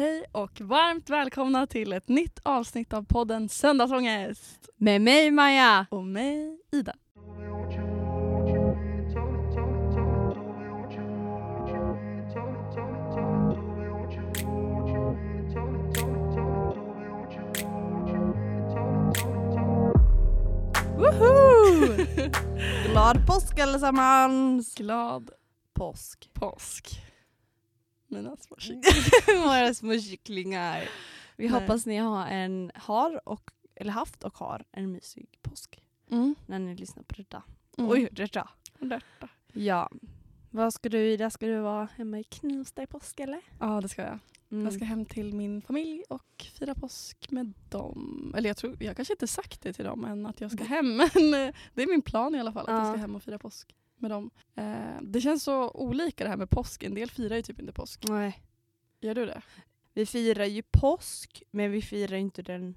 Hej och varmt välkomna till ett nytt avsnitt av podden Söndagsångest. Med mig Maja. Och mig Ida. Woho! Glad påsk allesammans! Glad Påsk. påsk. Mina små kycklingar. Våra små kycklingar. Vi Nej. hoppas ni har, en, har och, eller haft och har en mysig påsk Mm. när ni lyssnar på detta. Mm. Oj, detta. Detta. Ja. Vad ska du Ida? Ska du vara hemma i Knivsta i påsk eller? Ja det ska jag. Mm. Jag ska hem till min familj och fira påsk med dem. Eller jag tror, jag kanske inte sagt det till dem än att jag ska hem. Men eh, det är min plan i alla fall att jag Ja. ska hem och fira påsk med dem. Eh, det känns så olika det här med påsk. En del firar ju typ inte påsk. Nej. Gör du det? Vi firar ju påsk men vi firar inte den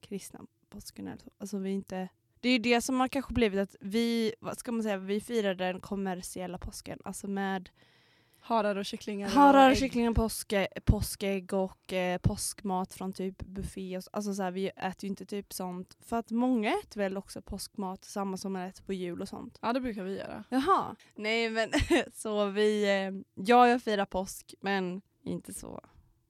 kristna påsken. Alltså, alltså vi inte... Det är ju det som har kanske blivit att vi, vad ska man säga, vi firar den kommersiella påsken. Alltså med Harar och kycklingar? harar, ägg. kycklingar, påske, påskägg och eh, påskmat från typ buffé. och så- Alltså så här, vi äter ju inte typ sånt. För att många äter väl också påskmat samma som man äter på jul och sånt. Ja det brukar vi göra. Jaha. Nej men så vi, eh, ja jag firar påsk men inte så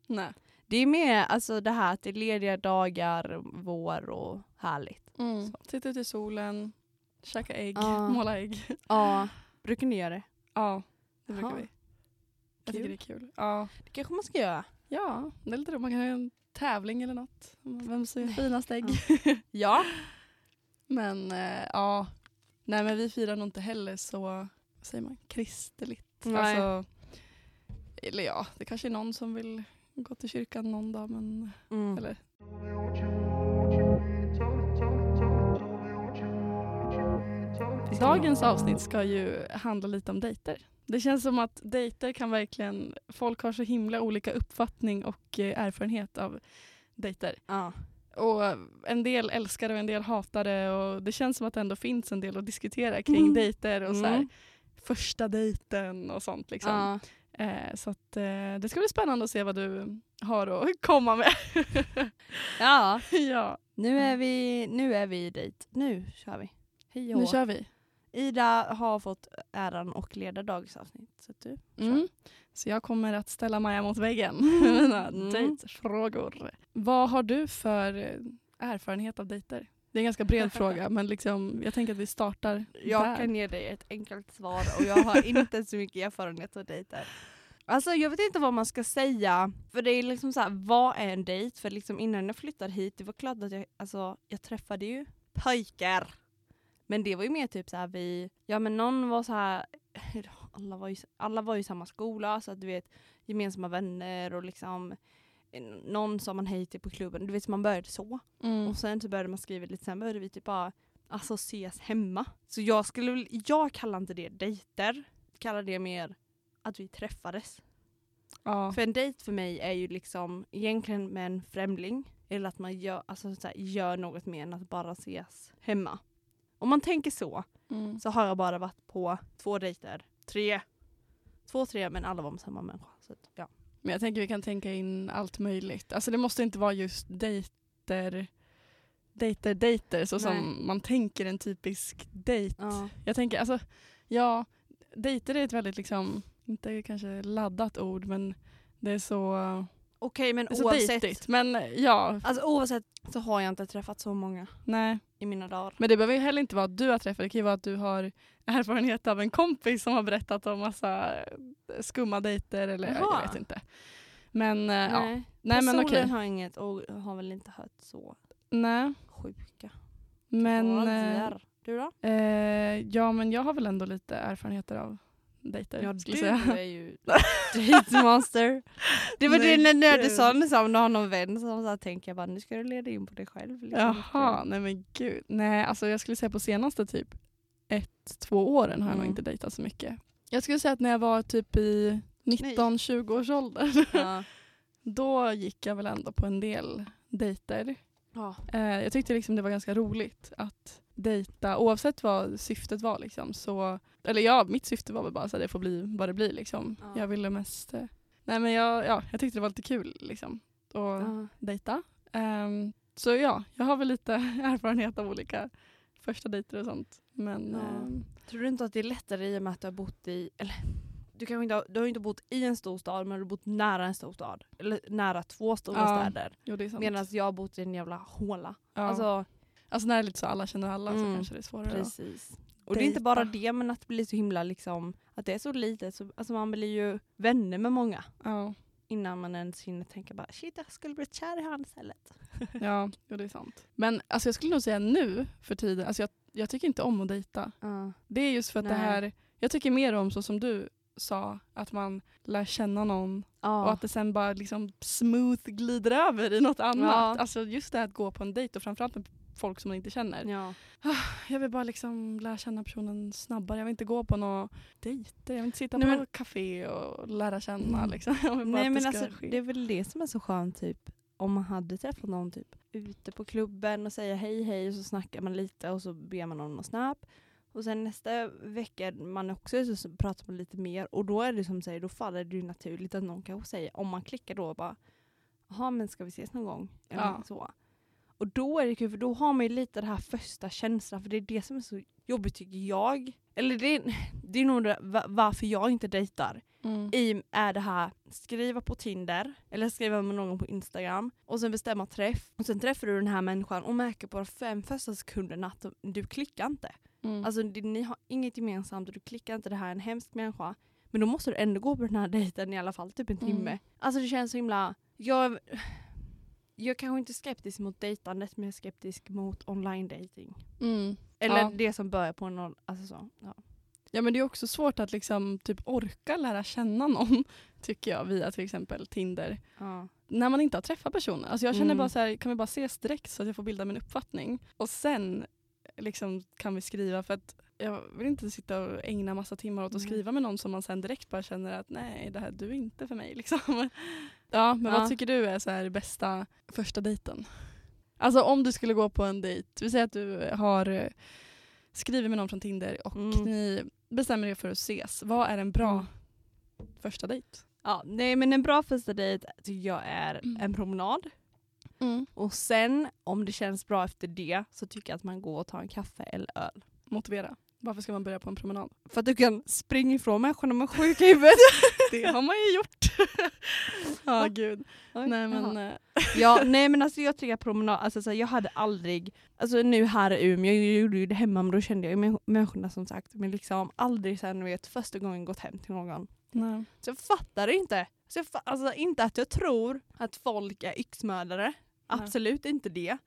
Nej. det är mer alltså det här att det är lediga dagar, vår och härligt. Mm. Så. Sitta ute i solen, käka ägg, Ja. måla ägg. Ja. Brukar ni göra det? Ja, det brukar vi. Jag tycker det är kul. Ja. Det kanske man ska göra. ja, det är lite roligt. Man kan ha en tävling eller något. Vem som gör finast ägg. Ja. Men eh, ja, nej men vi firar nog inte heller så, vad säger man, kristeligt. Nej. Alltså, eller ja, det kanske är någon som vill gå till kyrkan någon dag men, Mm. eller Dagens avsnitt ska ju handla lite om dejter. Det känns som att dejter kan verkligen, folk har så himla olika uppfattning och eh, erfarenhet av dejter. Ja. Och en del älskar det och en del hatar det och det känns som att det ändå finns en del att diskutera kring Mm. dejter och så här, Mm. första dejten och sånt. Liksom. Ja. Eh, så att, eh, det ska bli spännande att se vad du har att komma med. ja. ja, Nu är vi, nu är vi dit. Nu kör vi. Hej nu kör vi. Ida har fått äran och leda dagens avsnitt. Så du. Mm. Så jag kommer att ställa Maja mot väggen med mina Mm. dejtfrågor. Vad har du för eh, erfarenhet av dejter? Det är en ganska bred fråga men liksom, jag tänker att vi startar Jag där. kan ge dig ett enkelt svar och jag har inte så mycket erfarenhet av dejter. Alltså jag vet inte vad man ska säga. För det är liksom så här, vad är en dejt? För liksom innan jag flyttade hit, det var klart att jag, alltså, jag träffade ju pojkar. Men det var ju mer typ så här vi, ja men någon var så här, alla var ju, alla var ju i samma skola så att du vet gemensamma vänner och liksom någon sa man hej till på klubben. Du vet man började så. Mm. Och sen så började man skriva lite, sen började vi typ bara alltså ses hemma. Så jag skulle jag kallar inte det dejter, kallar det mer att vi träffades. Ja. För en dejt för mig är ju liksom egentligen med en främling, eller att man gör, alltså så här, gör något mer än att bara ses hemma. Om man tänker så, Mm. så har jag bara varit på två dejter, tre, två, tre, men alla var med samma människa. Så ja. Men jag tänker vi kan tänka in allt möjligt. Alltså det måste inte vara just dejter, dejter, dejter så Nej. som man tänker en typisk dejt. Ja. Jag tänker alltså, ja, dejter är ett väldigt liksom, inte kanske laddat ord men det är så, Okej men så oavsett, dejtigt. Men ja, alltså, oavsett så har jag inte träffat så många nej. i mina dagar. Men det behöver ju heller inte vara att du har träffat, det kan ju vara att du har erfarenhet av en kompis som har berättat om massa eh, skumma dejter eller ja, Jaha. jag vet inte. Men eh, ja, Nej, nej men Personligen okej. har inget och har väl inte hört så Nej, sjuka. men Åldrar. Du då? eh, ja men jag har väl ändå lite erfarenheter av dejter. Ja, du säga. är ju dejtmaster. Det var Nej, det när du sa liksom, om du har någon vän som så här, tänker jag bara nu ska du leda in på dig själv. Liksom. Jaha, nej men gud. Nej, alltså jag skulle säga på senaste typ ett, två åren har jag nog Mm. inte dejtat så mycket. Jag skulle säga att när jag var typ i 19-20 års ålder, Ja. då gick jag väl ändå på en del dejter. Ja. Eh, jag tyckte liksom det var ganska roligt att dejta oavsett vad syftet var. Liksom, så, eller ja, mitt syfte var väl bara att det får bli vad det blir. Liksom. Ja. Jag ville mest eh, Nej men jag, ja, jag tyckte det var lite kul liksom att Ja. dejta. Ehm, så ja, jag har väl lite erfarenhet av olika första dejter och sånt. Men Ja. ehm, Tror du inte att det är lättare i och med att du har bott i, eller du, kanske inte har, du har inte bott i en stor stad men du har bott nära en stor stad. Eller nära två stora Ja, städer. jo. Medan jag har bott i en jävla håla. ja. alltså, Alltså när det är lite så alla känner alla så Mm, kanske det är svårare. precis. Och det är inte bara det men att det blir så himla liksom, att det är så litet. Så, alltså man blir ju vänner med många. Ja, Innan man ens hinner tänka bara shit jag skulle bli kär i han istället. ja jo, det är sant. Men alltså, jag skulle nog säga nu för tiden, alltså, jag, jag tycker inte om att dejta. Ja. Det är just för att det Nej. här, jag tycker mer om så som du sa, att man lär känna någon Ja. och att det sen bara liksom smooth glider över i något annat. Ja. Alltså just det här att gå på en dejt och framförallt med folk som man inte känner. ja. Jag vill bara liksom lära känna personen snabbare. Jag vill inte gå på några dejter. Jag vill inte sitta Nej, på men- café och lära känna. Mm. Liksom. Nej men det alltså det är väl det som är så skönt typ om man hade träffat någon typ ute på klubben och säger hej hej och så snackar man lite och så ber man om någon snap. Och sen nästa vecka man också så pratar man lite mer och då är det som säger, då faller det ju naturligt att någon kanske säger, om man klickar då bara jaha men ska vi ses någon gång? Eller Ja. så. Och då är det kul för då har man ju lite den här första känslan för det är det som är så jobbigt tycker jag. Eller det är, det är nog det, va- varför jag inte dejtar Mm. i är det här skriva på Tinder eller skriva med någon på Instagram och sen bestämma träff och sen träffar du den här människan och märker på de fem första sekunderna att du klickar inte. Mm. Alltså det, ni har inget gemensamt och du klickar inte, det här är en hemsk människa. Men då måste du ändå gå på den här dejten i alla fall typ en Mm. timme. Alltså det känns så himla, jag, jag kanske inte är skeptisk mot dejtandet men jag är skeptisk mot online dating. Mm. Eller Ja. det som börjar på noll- alltså så. Ja. Ja men det är också svårt att liksom typ orka lära känna någon tycker jag via till exempel Tinder. Ja. När man inte har träffat personen. Alltså jag känner Mm. bara så här, kan vi bara ses direkt så att jag får bilda min uppfattning. Och sen liksom kan vi skriva för att jag vill inte sitta och ägna massa timmar åt att Nej. skriva med någon som man sen direkt bara känner att nej det här du är inte för mig. Liksom. Ja men Ja. vad tycker du är så här bästa första dejten? Alltså om du skulle gå på en dejt, vi säger att du har eh, skrivit med någon från Tinder och Mm. ni bestämmer er för att ses. Vad är en bra Mm. första dejt? Ja, nej men en bra första dejt tycker jag är Mm. en promenad. Och sen om det känns bra efter det så tycker jag att man går och tar en kaffe eller öl. Motivera. Varför ska man börja på en promenad? För att du kan springa ifrån människor när man är sjuk i huvudet. Det har man ju gjort. Ja Va? gud. Oj, Nej men eh, Ja, nej men alltså jag tycker att promenad, alltså så jag hade aldrig, alltså nu här i Umeå, jag gjorde ju det hemma men då kände jag ju män- människorna som sagt, men liksom aldrig sen vet första gången gått hem till någon. nej. Så jag fattar inte. Så jag alltså inte att jag tror att folk är yxmördare, absolut inte det.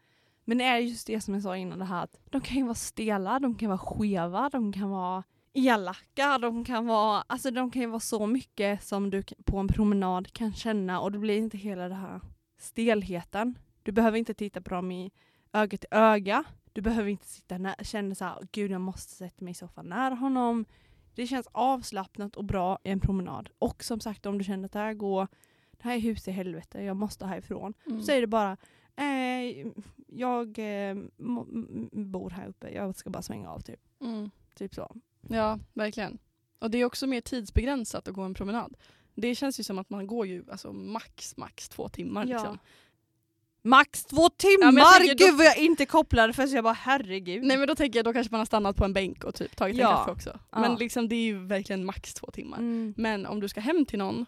Men det är just det som jag sa innan det här att de kan ju vara stela, de kan vara skeva, de kan vara elaka, de kan vara, alltså de kan ju vara så mycket som du på en promenad kan känna och det blir inte hela det här stelheten. Du behöver inte titta på dem i öga till öga. Du behöver inte sitta nä- känna så här, gud jag måste sätta mig i soffan nära honom. Det känns avslappnat och bra i en promenad. Och som sagt om du känner att det här går, det här är hus i helvete, jag måste härifrån. Mm. Så är det bara, eh, jag eh, bor här uppe, jag ska bara svänga av typ. Mm. Typ så. Ja, verkligen. Och det är också mer tidsbegränsat att gå en promenad. Det känns ju som att man går ju alltså, max, max två timmar. Ja. Liksom. Max två timmar! Ja, tänker då- Gud vad jag inte kopplade för så jag bara herregud. Nej men då tänker jag då kanske man har stannat på en bänk och typ tagit Ja. en kaffe också. Ja. Men liksom, det är ju verkligen max två timmar. Mm. Men om du ska hem till någon,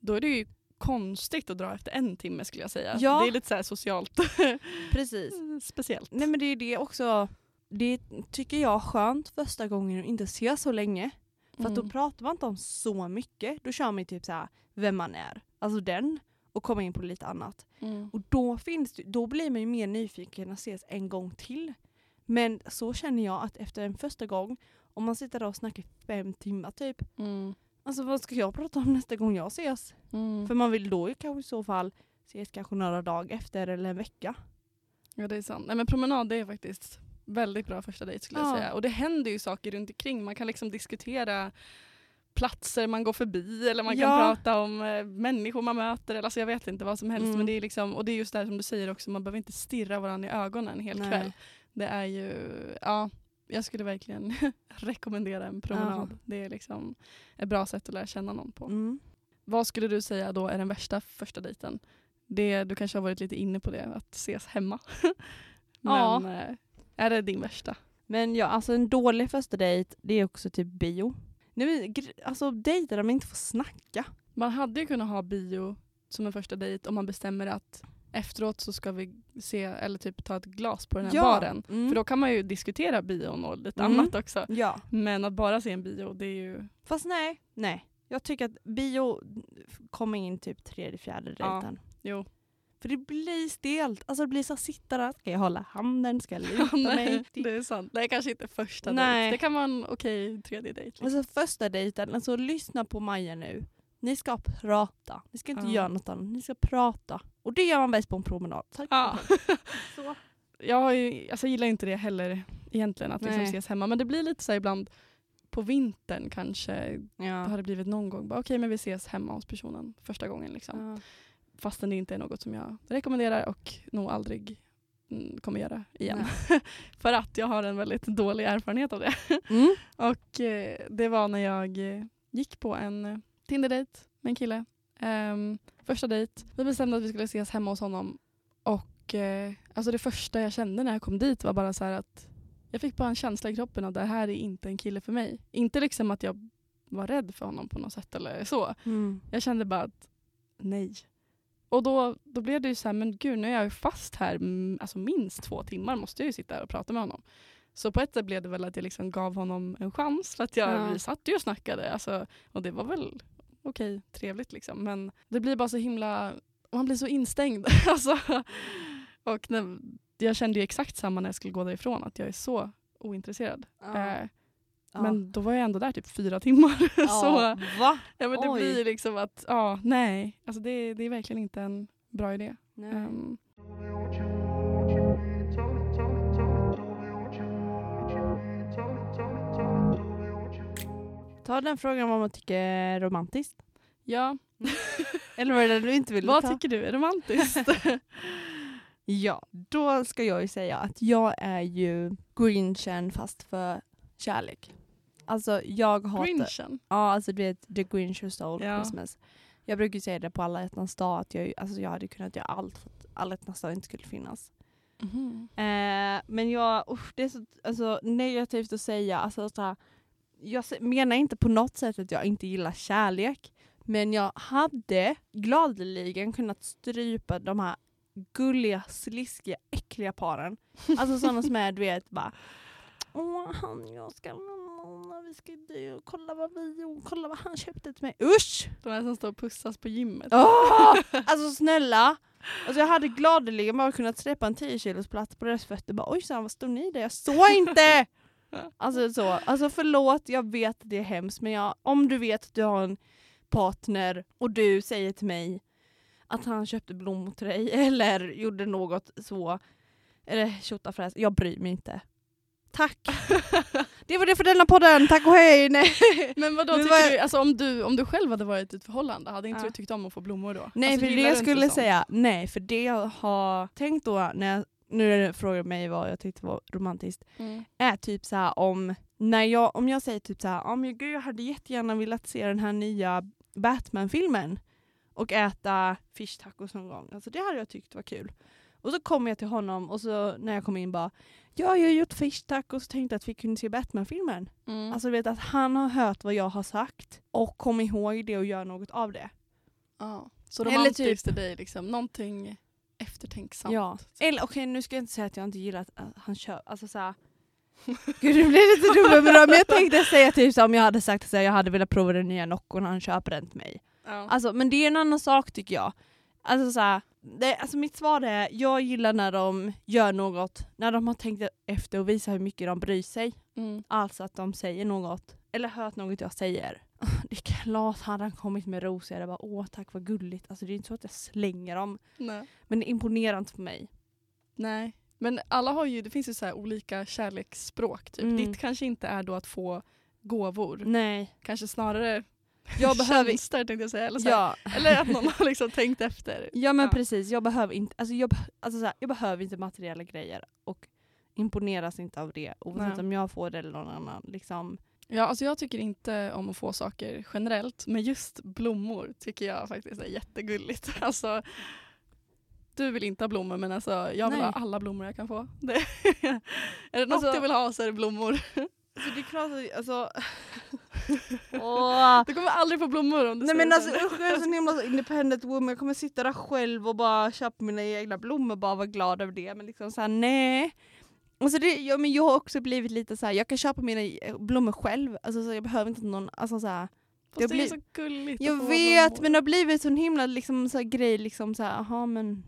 då är det ju konstigt att dra efter en timme skulle jag säga. Ja. Det är lite så här socialt Precis. speciellt. Nej men det är det också, det tycker jag är skönt första gången att inte se så länge. För att då Mm. pratar man inte om så mycket. Då kör man typ så här, vem man är. Alltså den. Och kommer in på lite annat. Mm. Och då, finns det, då blir man ju mer nyfiken att ses en gång till. Men så känner jag att efter en första gång, om man sitter där och snackar fem timmar typ. Mm. Alltså vad ska jag prata om nästa gång jag ses? Mm. För man vill då ju kanske i så fall ses kanske några dagar efter eller en vecka. Ja det är sant. Nej, men promenad det är faktiskt väldigt bra första dejt skulle jag Ja. säga. Och det händer ju saker runt omkring. Man kan liksom diskutera platser man går förbi eller man kan Ja. prata om eh, människor man möter. Eller, alltså jag vet inte vad som helst. Mm. Men det är liksom, och det är just det som du säger också, man behöver inte stirra varandra i ögonen en hel Nej. kväll. Det är ju, ja, jag skulle verkligen rekommendera en promenad. Ja. Det är liksom ett bra sätt att lära känna någon på. Mm. vad skulle du säga då är den värsta första dejten? Det, du kanske har varit lite inne på det, att ses hemma. Ja. Men eh, är det din värsta? Men ja, alltså en dålig första dejt, det är också typ bio. Gr- alltså dejter där man inte får snacka. Man hade ju kunnat ha bio som en första dejt om man bestämmer att efteråt så ska vi se eller typ ta ett glas på den här baren. Mm. För då kan man ju diskutera bion och lite Mm. annat också. Ja. Men att bara se en bio, det är ju... Fast nej, nej. Jag tycker att bio kommer in typ tredje, fjärde Ja, dejten. Jo. För det blir stelt. Alltså det blir så sitta där, ska jag hålla handen, ska jag luta mig? Nej, det är sant. Det är kanske inte första Nej. dejt. Det kan vara en okej tredje dejt. Liksom. Alltså första dejten, alltså lyssna på Maja nu. Ni ska prata. Ni ska inte Ja. göra något annat, ni ska prata. Och det gör man bäst på en promenad. Tack. Ja. Så. Jag, ju, alltså, jag gillar inte det heller egentligen, att liksom ses hemma. Men det blir lite så ibland på vintern kanske. Ja. Har det blivit någon gång. Okej, men vi ses hemma hos personen första gången. Liksom. Ja. Fastän det inte är något som jag rekommenderar och nog aldrig mm, kommer göra igen. För att jag har en väldigt dålig erfarenhet av det. Mm. Och eh, det var när jag eh, gick på en eh, Tinder-dejt med en kille. Ehm, första dejt. Vi bestämde att vi skulle ses hemma hos honom. Och eh, alltså det första jag kände när jag kom dit var bara så att jag fick bara en känsla i kroppen att det här är inte en kille för mig. Inte liksom att jag var rädd för honom på något sätt eller så. Mm. Jag kände bara att nej. Och då, då blev det ju så här, men gud nu är jag ju fast här alltså minst två timmar måste jag ju sitta här och prata med honom. Så på ett sätt blev det väl att jag liksom gav honom en chans för att jag, Ja. vi satt ju och snackade alltså, och det var väl okej, trevligt liksom. Men det blir bara så himla, man blir så instängd. alltså, och när, jag kände ju exakt samma när jag skulle gå därifrån, att jag är så ointresserad. Eh, Ja. Men då var jag ändå där typ fyra timmar. så, ja. Va? Ja men det Oj. blir liksom att, ja nej. Alltså det, det är verkligen inte en bra idé. Ta den frågan vad man tycker är romantiskt. ja, Eller var det du inte ville vad ta? tycker du är romantiskt? Ja, då ska jag ju säga att jag är ju grinchen fast för kärlek. Alltså jag hatar... Grinchen. Ja, alltså du vet the Grinch who stole Ja. Christmas. Jag brukar ju säga det på alla hjärtans dag att jag, alltså jag hade kunnat göra allt för att alla hjärtans dag inte skulle finnas. Mhm. Eh, men jag, usch, det är så alltså, negativt att säga. Alltså, så här, jag menar inte på något sätt att jag inte gillar kärlek. Men jag hade gladeligen kunnat strypa de här gulliga, sliskiga, äckliga paren. Alltså sådana som är du vet bara Åh han jag ska vi ska dö och kolla vad vi och kolla vad han köpte till mig. Usch! De här som står och pussas på gymmet. Åh! Alltså snälla! Alltså jag hade gladeligen bara kunnat släppa en 10 kilos plats på deras fötter. Bara, Oj, så vad stod ni där? Jag såg inte! Alltså så. Alltså förlåt, jag vet att det är hemskt men jag, om du vet att du har en partner och du säger till mig att han köpte blommor till dig eller gjorde något så, eller tjottafräs, jag bryr mig inte. Tack! det var det för denna podden, tack och hej! Nej, Men vadå, Men vad- du, alltså om du, om du själv hade varit i ett förhållande, hade inte Ja. du tyckt om att få blommor då? nej alltså, för det jag skulle säga, nej för det jag har tänkt då när jag, nu är det frågar mig vad jag tyckte var romantiskt, Mm. är typ så här om, när jag, om jag säger typ så här, oh, gud jag hade jättegärna velat se den här nya Batman-filmen och äta fish tacos någon gång. Alltså det hade jag tyckt var kul. Och så kommer jag till honom och så när jag kom in bara, ja jag har gjort fish tacos och tänkte att vi kunde se Batman-filmen. Mm. Alltså du vet att han har hört vad jag har sagt och kom ihåg det och gör något av det. ja. Så Eller romantiskt typ- till dig, liksom. någonting eftertänksamt. Ja. Eller okej nu ska jag inte säga att jag inte gillar att han kör, alltså såhär Gud det blir lite dumt men jag tänkte säga typ så om jag hade sagt att jag hade velat prova den nya Noccon och han köper den till mig. Ja. Alltså men det är en annan sak tycker jag. Alltså såhär, det, alltså mitt svar är, jag gillar när de gör något, när de har tänkt efter och visar hur mycket de bryr sig. Mm. Alltså att de säger något, eller hört något jag säger. Det är klart hade han kommit med rosor, jag hade bara åh tack vad gulligt. Alltså det är inte så att jag slänger dem. Nej. Men det imponerar inte på mig. Nej. Men alla har ju, det finns ju så här olika kärleksspråk. Typ. Mm. Ditt kanske inte är då att få gåvor. Nej. Kanske snarare Jag behöver tjänster tänkte jag säga. Eller, så Ja, eller att någon har liksom tänkt efter. ja men Ja. precis. Jag behöver inte, alltså jag, alltså så här, jag behöver inte materiella grejer och imponeras inte av det oavsett om jag får det eller någon annan. Liksom. Ja, alltså jag tycker inte om att få saker generellt, men just blommor tycker jag faktiskt är jättegulligt. Alltså, du vill inte ha blommor men alltså, jag vill Nej. ha alla blommor jag kan få. Det, är det något Alltså- jag vill ha så är det blommor. Så det är klart att, alltså... Åh. Du kommer aldrig få blommor om du Nej men alltså usch, jag är så himla så independent woman, jag kommer sitta där själv och bara köpa mina egna blommor och bara vara glad över det. Men liksom såhär nej. Alltså det, ja, men jag har också blivit lite så här. jag kan köpa mina eh, blommor själv. Alltså så jag behöver inte någon, alltså så här. Fast jag det är blir- så gulligt Jag vet blommor. men det har blivit sån himla liksom, så här, grej liksom så här, aha men.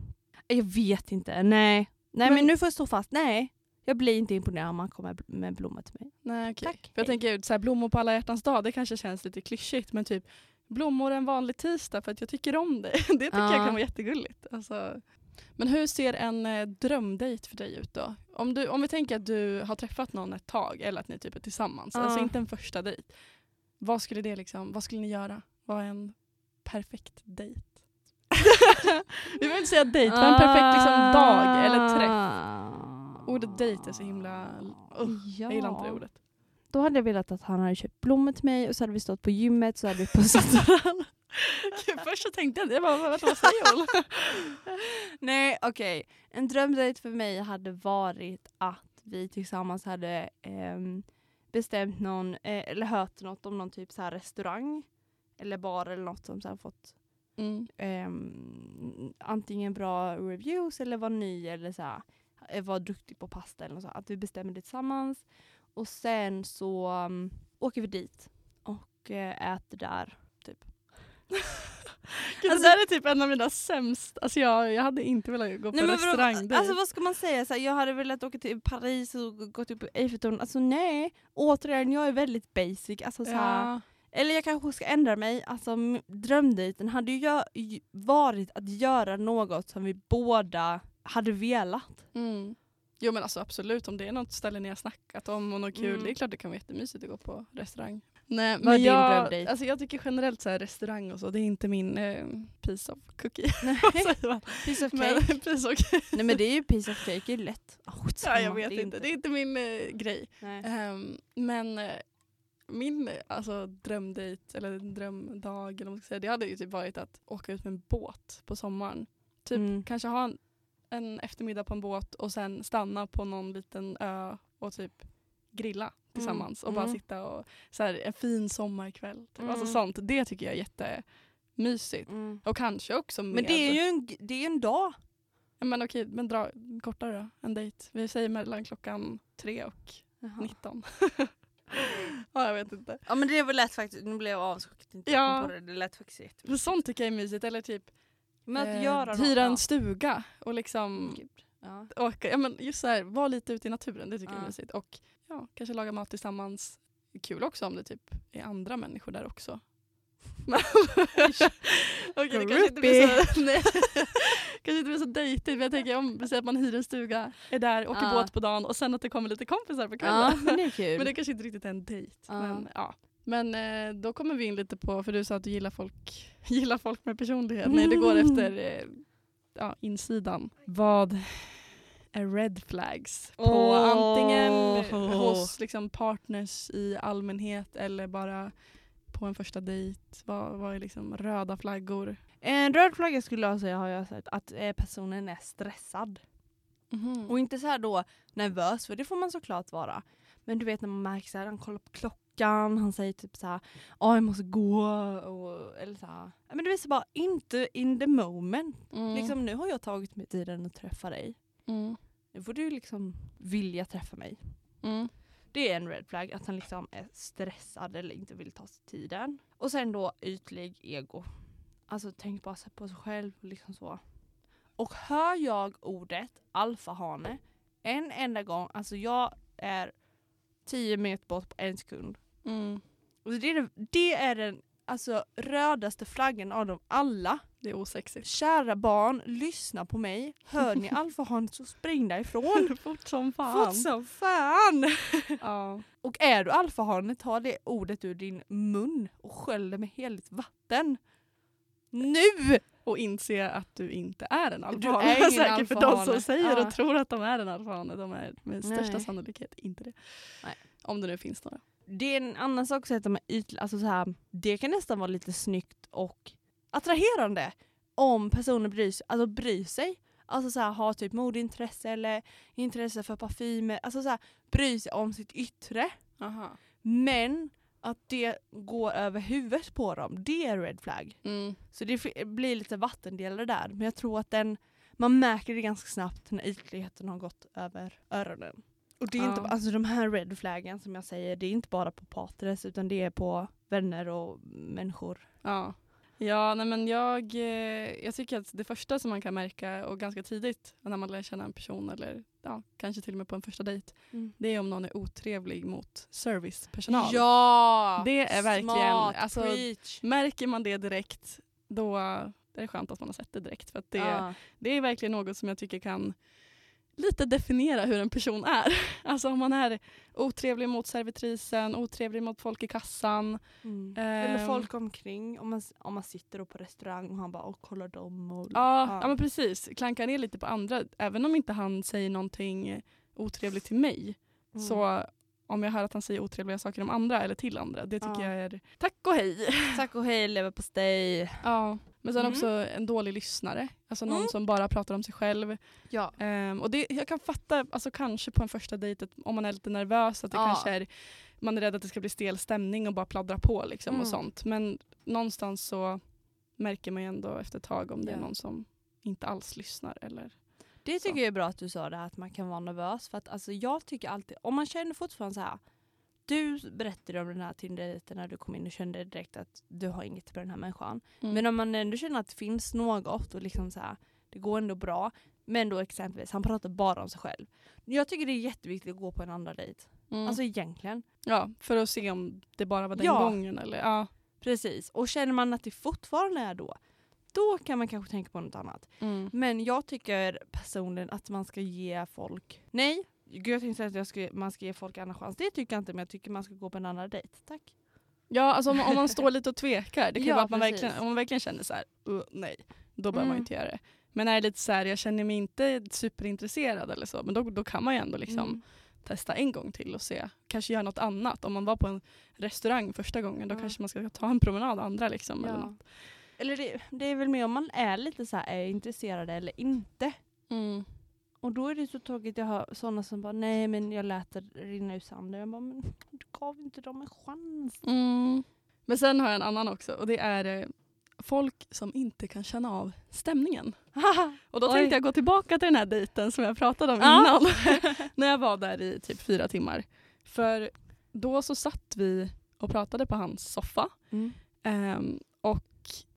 Jag vet inte, nej. Nej men, Men- nu får jag stå fast, nej. Jag blir inte imponerad om man kommer med blommor till mig. Nej, okej. Tack, För jag tänker så här, blommor på alla hjärtans dag, det kanske känns lite klyschigt men typ blommor en vanlig tisdag för att jag tycker om det. Det tycker jag Ja. kan vara jättegulligt. Alltså. Men hur ser en eh, drömdejt för dig ut då? Om, du, om vi tänker att du har träffat någon ett tag eller att ni typ är tillsammans, Ja. alltså inte en första dejt. Vad skulle det liksom, vad skulle ni göra? Vad är en perfekt dejt? vi behöver inte säga dejt, är en perfekt liksom, dag eller träff? Ah. Ordet dejt är så himla... Uh, Jag gillar inte det ordet. Då hade jag velat att han hade köpt blommor till mig och så hade vi stått på gymmet så hade vi pussat varandra. Gud, Först så tänkte jag jag bara, vad, vad säger hon? Nej okej, en drömdejt för mig hade varit att vi tillsammans hade ehm, bestämt någon, eh, eller hört något om någon typ så här restaurang eller bar eller något som så här fått Mm. ehm, antingen bra reviews eller var ny eller så här, eh, var duktig på pasta eller något så. Att vi bestämmer det tillsammans och sen så um, åker vi dit och eh, äter där. Typ. Gud, Alltså- det där är typ en av mina sämst, alltså jag, jag hade inte velat gå på Nej, men restaurang Alltså vad ska man säga? Så här, jag hade velat åka till Paris och gått upp på Eiffeltornet. Alltså nej, återigen jag är väldigt basic. Alltså, så här, ja. Eller jag kanske ska ändra mig. Alltså, drömdejten hade ju varit att göra något som vi båda hade velat. mm. Jo men alltså absolut, om det är något ställe ni har snackat om och något kul, Mm. det är klart det kan vara jättemysigt att gå på restaurang. Nej, Vad är men din jag, drömdejt? alltså jag tycker generellt så här, restaurang och så, det är inte min eh, piece of cookie. Nej, Vad säger man? piece of Men, cake. piece of cake. Nej men det är ju piece of cake, det är ju lätt. Oh, Ja, jag vet inte, det är inte min eh, grej. Ehm, men eh, min alltså, drömdejt, eller drömdag, eller vad man ska säga, det hade ju typ varit att åka ut med en båt på sommaren. Typ Mm. kanske ha en, en eftermiddag på en båt och sen stanna på någon liten ö och typ grilla tillsammans och bara Mm. sitta och så här, en fin sommarkväll. Typ. Alltså Mm. sånt, det tycker jag är jättemysigt. Mm. Och kanske också med... Men det är ju en, det är en dag. Men okej, men dra kortare då, en dejt. Vi säger mellan klockan tre och 19. ja, jag vet inte. Ja men det var lätt faktiskt, nu blev jag inte Ja. på det. Det lät faktiskt jättemycket. Men sånt tycker jag är mysigt. Eller typ Men att eh, göra något. hyra en ja. stuga och liksom Gud. Ja. åka, ja, men just så här, vara lite ute i naturen. Det tycker jag Ja. är mysigt. Och ja, kanske laga mat tillsammans. Kul också om det typ är andra människor där också. Okej, det kanske inte blir så, nej, kanske inte blir så dejtigt men jag tänker om säger att man hyr en stuga, är där, åker Ja. båt på dagen och sen att det kommer lite kompisar på ja kvällen. men det är kul. Men det kanske inte riktigt är en dejt. Ja. Men, ja. men eh, då kommer vi in lite på, för du sa att du gillar folk, gillar folk med personlighet. Nej, det går efter eh, ja, insidan. Vad red flags? På Åh. antingen hos liksom, partners i allmänhet eller bara på en första dejt. Vad, vad är liksom röda flaggor? En röd flagga skulle jag säga har jag sett att eh, personen är stressad. Mhm. Och inte så här då nervös, för det får man såklart vara. Men du vet när man märker att han kollar på klockan, han säger typ så här, ja jag måste gå. Och, eller så här. Men du så bara inte in the moment. Mm. Liksom, nu har jag tagit mig tiden att träffa dig. Mm. Nu får du liksom vilja träffa mig. Mm. Det är en red flag, att han liksom är stressad eller inte vill ta sig tiden. Och sen då ytlig ego. Alltså tänk bara på sig själv. Liksom så. Och hör jag ordet alfahane en enda gång, alltså jag är tio meter bort på en sekund. Mm. Och det, är, det är den alltså, rödaste flaggan av dem alla. Det är osexigt. Kära barn, lyssna på mig. Hör ni alfahanet så spring därifrån. Fort som fan. Fort som fan! Ja. Och är du alfahane, ta det ordet ur din mun och skölj det med heligt vatten. Nu! Och inse att du inte är en Du alfahane. är ingen Säkert för de som säger Ja. och tror att de är en alfahane. De är med största Nej. sannolikhet inte det. Nej. Om det nu finns några. det är en annan sak att säga att de är ytliga, alltså så här, det kan nästan vara lite snyggt och attraherande om personen bryr sig. Alltså bryr sig. Alltså så här, ha typ modintresse eller intresse för parfymer. Alltså så här, bry sig om sitt yttre. Aha. Men att det går över huvudet på dem, det är red flag. Mm. Så det blir lite vattendelare där. Men jag tror att den, man märker det ganska snabbt när ytligheten har gått över öronen. Och det är Ja. inte, alltså de här red flaggen som jag säger, det är inte bara på partners utan det är på vänner och människor. Ja. Ja, nej men jag, eh, jag tycker att det första som man kan märka och ganska tidigt när man lär känna en person eller ja, kanske till och med på en första dejt, det är om någon är otrevlig mot servicepersonal. Ja! Det är verkligen- Smart, alltså, preach. Märker man det direkt, då är det skönt att man har sett det direkt. För att det, Ja. det är verkligen något som jag tycker kan lite definiera hur en person är. Alltså om man är otrevlig mot servitrisen, otrevlig mot folk i kassan. Mm. Ehm. Eller folk omkring, om man, om man sitter på restaurang och han bara och kollar dem. Och, Ja, ja. men precis. Klankar ner lite på andra. Även om inte han säger någonting otrevligt till mig. Mm. Så om jag hör att han säger otrevliga saker om andra eller till andra, det tycker Ja. jag är tack och hej. Tack och hej leverpastej. Ja. Men sen Mm. också en dålig lyssnare. Alltså någon Mm. som bara pratar om sig själv. Ja. Ehm, och det, jag kan fatta, alltså kanske på en första dejt, om man är lite nervös, att det Ja. kanske är, man är rädd att det ska bli stel stämning och bara pladdra på liksom och Mm. sånt. Men någonstans så märker man ju ändå efter ett tag om det är Ja. någon som inte alls lyssnar eller Det Så. tycker jag är bra att du sa det här, att man kan vara nervös. För att alltså, jag tycker alltid, om man känner fortfarande så här. Du berättade om den här Tinder-dejten när du kom in och kände direkt att du har inget med den här människan. Mm. Men om man ändå känner att det finns något och liksom så här, det går ändå bra. Men då exempelvis, han pratar bara om sig själv. Jag tycker det är jätteviktigt att gå på en andra dejt. Mm. Alltså egentligen. ja, för att se om det bara var den Ja. gången eller ja. Precis. Och känner man att det fortfarande är då, då kan man kanske tänka på något annat. Mm. Men jag tycker personligen att man ska ge folk... Nej, gud jag tänkte att jag ska, man ska ge folk en annan chans. Det tycker jag inte, men jag tycker man ska gå på en annan dejt. Tack. Ja, alltså om, om man står lite och tvekar, det kan Ja, vara att man precis. verkligen, om man verkligen känner så här, "Uh, nej, då man Mm. ju inte göra det. Men är det lite så här, jag känner mig inte superintresserad eller så, men då, då kan man ju ändå liksom Mm. testa en gång till och se. Kanske göra något annat. Om man var på en restaurang första gången, då Ja. kanske man ska ta en promenad andra liksom. Eller Ja. något. Eller det, det är väl mer om man är lite så här, är intresserad eller inte. Och då är det så tråkigt jag hör sådana som bara nej men jag lät det rinna ur sanden. Jag bara men du gav inte dem en chans. Mm. Men sen har jag en annan också och det är eh, folk som inte kan känna av stämningen. Och då Oj. tänkte jag gå tillbaka till den här dejten som jag pratade om Ja. innan. när jag var där i typ fyra timmar. För då så satt vi och pratade på hans soffa. Mm. Ehm, och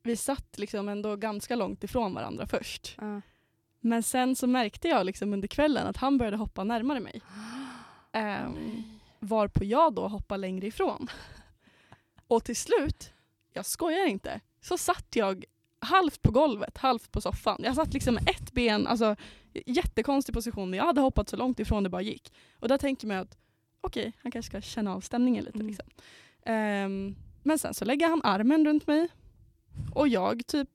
vi satt liksom ändå ganska långt ifrån varandra först. Ja. Men sen så märkte jag liksom under kvällen att han började hoppa närmare mig. Um, varpå jag då hoppade längre ifrån. Och till slut, jag skojar inte, så satt jag halvt på golvet, halvt på soffan. Jag satt liksom med ett ben, alltså jättekonstig position. Jag hade hoppat så långt ifrån det bara gick. Och där tänker man att okej, han kanske ska känna av stämningen lite. Mm. Liksom. Ehm, men sen så lägger han armen runt mig och jag typ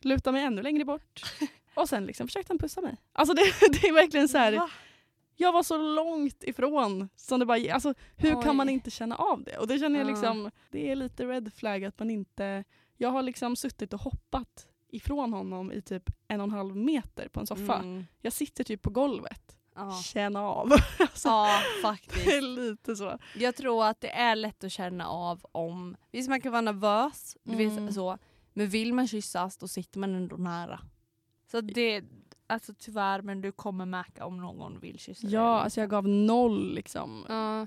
lutar mig ännu längre bort. Och sen liksom försökte han pussa mig. Alltså det, det är verkligen så här. Va? Jag var så långt ifrån. Som det bara, alltså, hur Oj. kan man inte känna av det? Och det känner jag Ja. liksom, det är lite red flag att man inte... Jag har liksom suttit och hoppat ifrån honom i typ en och en halv meter på en soffa. Mm. Jag sitter typ på golvet. Ja. Känna av. alltså, ja det är faktiskt. lite så. Jag tror att det är lätt att känna av om, visst man kan vara nervös, du Mm. vet, så, men vill man kyssas då sitter man ändå nära. Så det, alltså tyvärr men du kommer märka om någon vill kyssa dig. Ja, alltså jag gav noll liksom. Ja,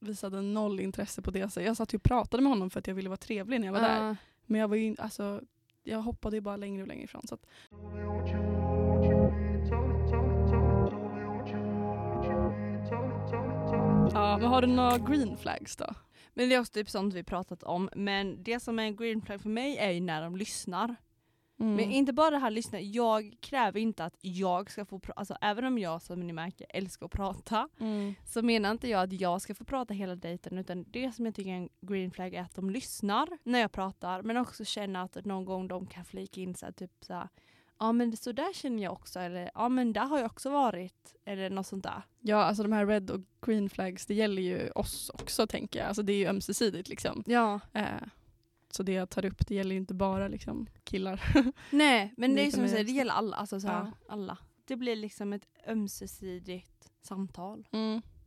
Visade noll intresse på det. Så jag satt ju och pratade med honom för att jag ville vara trevlig när jag var där. ja. Men jag var ju alltså, jag hoppade ju bara längre och längre ifrån. Så att, ja, men har du några green flags då? Men det är också typ sånt vi pratat om. Men det som är en green flag för mig är ju när de lyssnar. Mm. Men inte bara det här lyssna, jag kräver inte att jag ska få prata, alltså även om jag som ni märker älskar att prata Mm. så menar inte jag att jag ska få prata hela dejten utan det som jag tycker är en green flag är att de lyssnar när jag pratar men också känner att någon gång de kan flika in så här, typ så här, ja men så där känner jag också, eller ja men där har jag också varit, eller något sånt där. Ja, alltså de här red och green flags, det gäller ju oss också tänker jag. Alltså det är ju ömsesidigt liksom. Ja. Eh, så det jag tar upp, det gäller inte bara liksom killar. Nej, men det, Det är som du säger, det gäller alla. Alltså, så Ja. alla. Det blir liksom ett ömsesidigt samtal.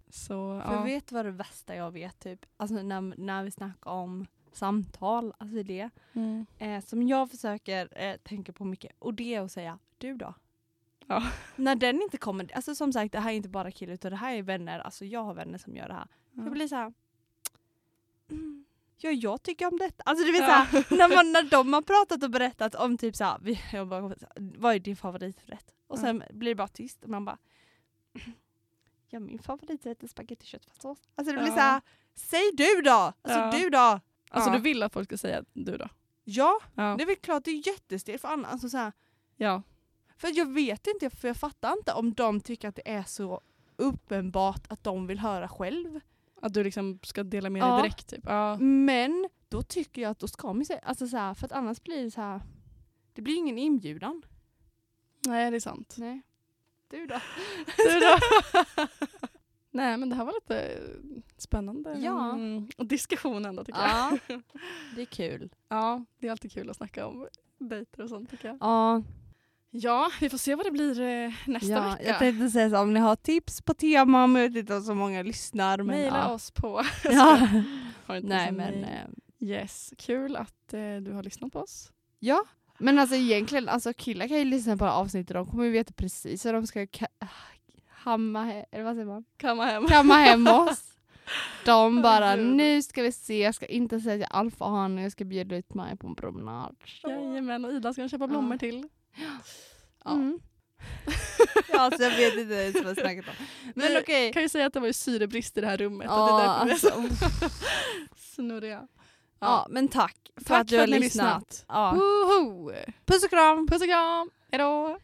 Så För ja. vet vad det värsta jag vet? Typ? Alltså när, när vi snackar om samtal, alltså det. Mm. Eh, som jag försöker eh, tänka på mycket. Och det är att säga, du då? Ja. När den inte kommer, alltså som sagt det här är inte bara killar utan det här är vänner, alltså jag har vänner som gör det här. Jag blir så här. Mm, ja jag tycker om detta. Alltså du vet Ja. så här, när, man, när de har pratat och berättat om typ så här, vi, jag bara, vad är din favoriträtt? Och sen blir det bara tyst och man bara Ja min favoriträtt är spagetti köttfärssås. Alltså det blir Ja. så här, säg du då! Alltså Ja. du då! Alltså du vill att folk ska säga du då? Ja, Ja. det är väl klart det är jättestelt för annars. Alltså så här, ja. för jag vet inte, för jag fattar inte om de tycker att det är så uppenbart att de vill höra själv. Att du liksom ska dela med Ja. dig direkt typ. Ja. Men då tycker jag att då ska man säga, alltså så här, för att annars blir det så här, det blir ingen inbjudan. Nej det är sant. Nej. Du då? Du då? Nej men det här var lite spännande. Ja. Mm. Och diskussion ändå tycker jag. Ja, det är kul. Ja, det är alltid kul att snacka om dejter och sånt tycker jag. Ja, Ja, vi får se vad det blir eh, nästa ja vecka. jag tänkte säga så om ni har tips på tema, men jag vet inte om så många lyssnar. Men, Maila ja. oss på... Ja. Nej men, eh, Yes, kul att eh, du har lyssnat på oss. ja. Men alltså egentligen, alltså killar kan ju lyssna på avsnittet, de kommer ju veta precis hur de ska ka- hamma, eller vad säger man? Kamma hem. kamma hem oss. De bara, nu ska vi se, jag ska inte säga till alfahanen, jag ska bjuda ut mig på en promenad. Jajamän, och Ida ska köpa blommor till. Ja. Mm. ja, alltså jag vet inte ens vad jag snackat om. Men Vi okej. kan ju säga att det var ju syrebrist i det här rummet. Ja, att det är därför vi är alltså, så snurriga. ja, men tack för Tack att du har ni lyssnat. Ja. Puss och kram! Puss och kram! Hejdå!